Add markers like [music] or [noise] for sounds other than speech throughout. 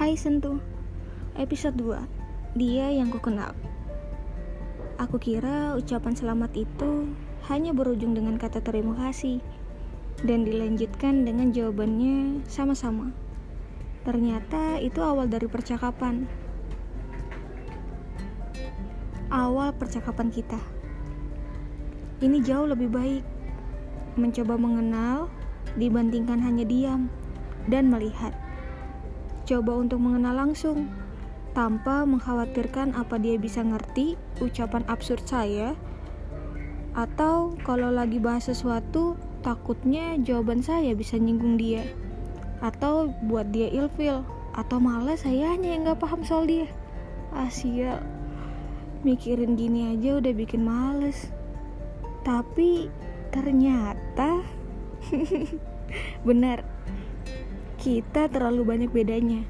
Hai Sentuh Episode 2 Dia yang kukenal Aku kira ucapan selamat itu hanya berujung dengan kata terima kasih dan dilanjutkan dengan jawabannya sama-sama. Ternyata itu awal dari percakapan. Awal percakapan kita. Ini jauh lebih baik mencoba mengenal dibandingkan hanya diam dan melihat. Coba untuk mengenal langsung tanpa mengkhawatirkan apa dia bisa ngerti ucapan absurd saya atau kalau lagi bahas sesuatu takutnya jawaban saya bisa nyinggung dia atau buat dia ilfil atau malah saya hanya yang gak paham soal dia. Asia mikirin gini aja udah bikin males. Tapi ternyata [laughs] benar kita terlalu banyak bedanya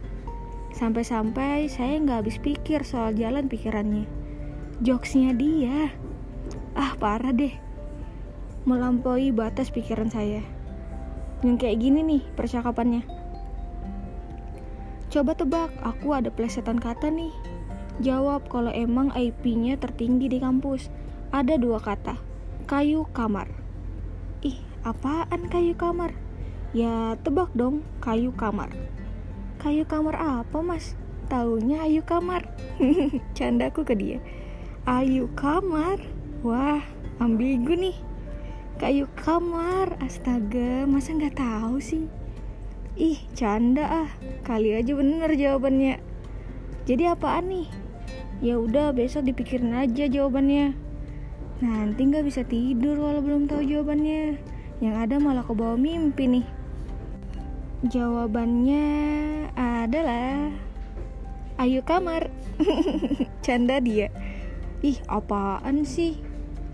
Sampai-sampai saya nggak habis pikir soal jalan pikirannya. Jokesnya dia, ah parah deh, melampaui batas pikiran saya. Yang kayak gini nih percakapannya. Coba tebak, aku ada plesetan kata nih. Jawab kalau emang IP-nya tertinggi di kampus. Ada dua kata, kayu kamar. Ih, apaan kayu kamar? Ya tebak dong, kayu kamar. Kayu kamar apa mas? Taunya Ayu kamar. [laughs] Candaku ke dia. Ayu kamar? Wah ambigu nih. Kayu kamar Astaga masa nggak tahu sih? Ih canda ah. Kali aja bener jawabannya. Jadi apaan nih? Ya udah besok dipikirin aja jawabannya. Nanti nggak bisa tidur walau belum tahu jawabannya. Yang ada malah kebawa mimpi nih Jawabannya adalah Ayo kamar. [laughs] Canda dia. Ih apaan sih?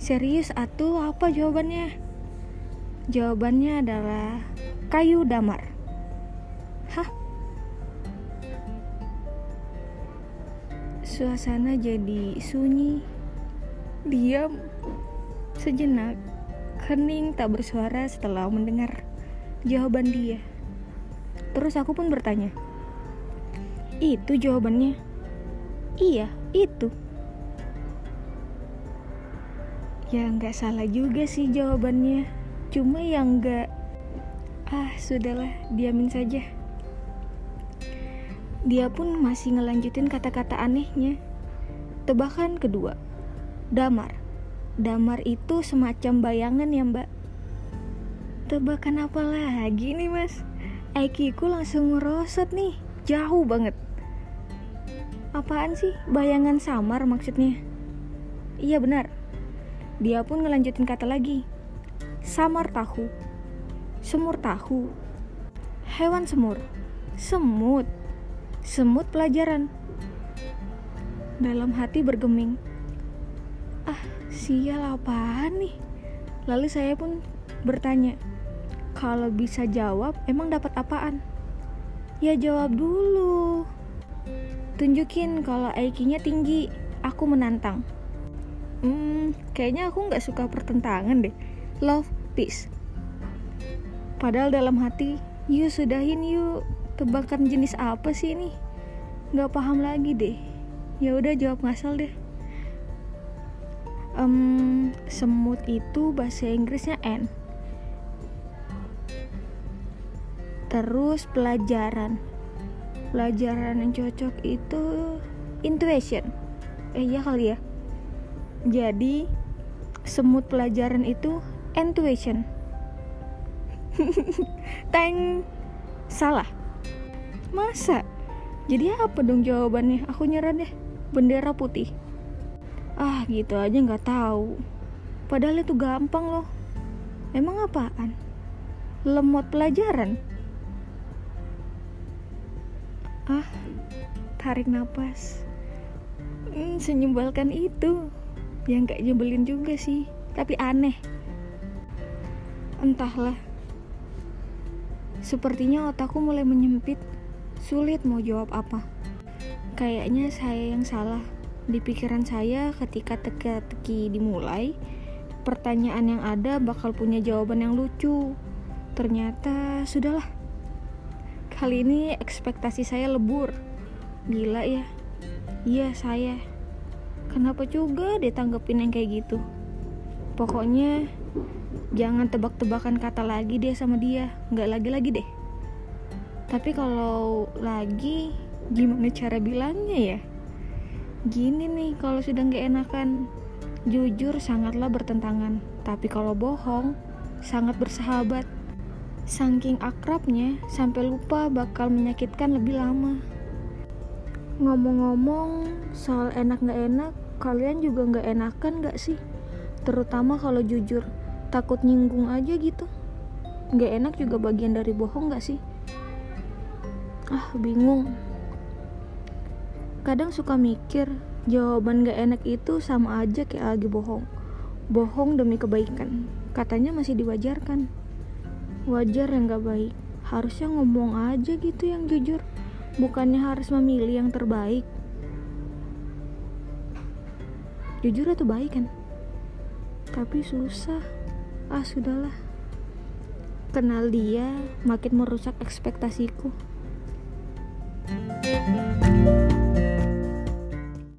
Serius atuh apa jawabannya? Jawabannya adalah Kayu damar. Hah? Suasana jadi sunyi. Diam. Sejenak. Kening tak bersuara setelah mendengar jawaban dia Terus aku pun bertanya, itu jawabannya? Iya, itu. Ya nggak salah juga sih jawabannya. Cuma yang nggak... Ah, sudahlah, diamin saja. Dia pun masih ngelanjutin kata-kata anehnya. Tebakan kedua, damar. Damar itu semacam bayangan ya mbak. Tebakan apa lagi nih mas? IQ ku langsung ngerosot nih. Jauh banget. Apaan sih? Bayangan samar maksudnya. Iya benar. Dia pun ngelanjutin kata lagi. Samar tahu. Semur tahu. Hewan semur. Semut. Semut pelajaran. Dalam hati bergeming. Ah sial apaan nih? Lalu saya pun bertanya kalau bisa jawab, emang dapat apaan? Ya jawab dulu. Tunjukin kalau IQ-nya tinggi. Aku menantang. Hmm, kayaknya aku nggak suka pertentangan deh. Love, peace. Padahal dalam hati, yuk sudahin yuk. Tebakan jenis apa sih ini? Nggak paham lagi deh. Ya udah jawab ngasal deh. Um, semut itu bahasa Inggrisnya N. terus pelajaran. Pelajaran yang cocok itu intuition. Eh ya kali ya. Jadi semut pelajaran itu intuition. [laughs] Teng salah. Masa? Jadi apa dong jawabannya? Aku nyerah deh. Bendera putih. Ah gitu aja nggak tahu. Padahal itu gampang loh. Emang apaan? Lemot pelajaran ah tarik nafas hmm, senyumbalkan itu. Yang gak nyebelin juga sih. Tapi aneh. Entahlah. Sepertinya otakku mulai menyempit. Sulit mau jawab apa. Kayaknya saya yang salah. Di pikiran saya ketika teka-teki dimulai pertanyaan yang ada bakal punya jawaban yang lucu. Ternyata sudahlah Kali ini ekspektasi saya lebur. Gila ya. Iya, saya. Kenapa juga ditanggepin yang kayak gitu? Pokoknya jangan tebak-tebakan kata lagi deh sama dia. Nggak lagi-lagi deh. Tapi kalau lagi, gimana cara bilangnya ya? Gini nih, kalau sudah nggak enakan, jujur sangatlah bertentangan. Tapi kalau bohong, sangat bersahabat. Saking akrabnya, sampai lupa bakal menyakitkan lebih lama. Ngomong-ngomong soal enak gak enak, kalian juga gak enakan gak sih? Terutama kalau jujur, takut nyinggung aja gitu. Gak enak juga bagian dari bohong gak sih? Ah, bingung. Kadang suka mikir, jawaban gak enak itu sama aja kayak lagi bohong. Bohong demi kebaikan, katanya masih diwajarkan wajar yang gak baik. Harusnya ngomong aja gitu yang jujur. Bukannya harus memilih yang terbaik. Jujur atau baik kan? Tapi susah. Ah sudahlah. Kenal dia makin merusak ekspektasiku. thank you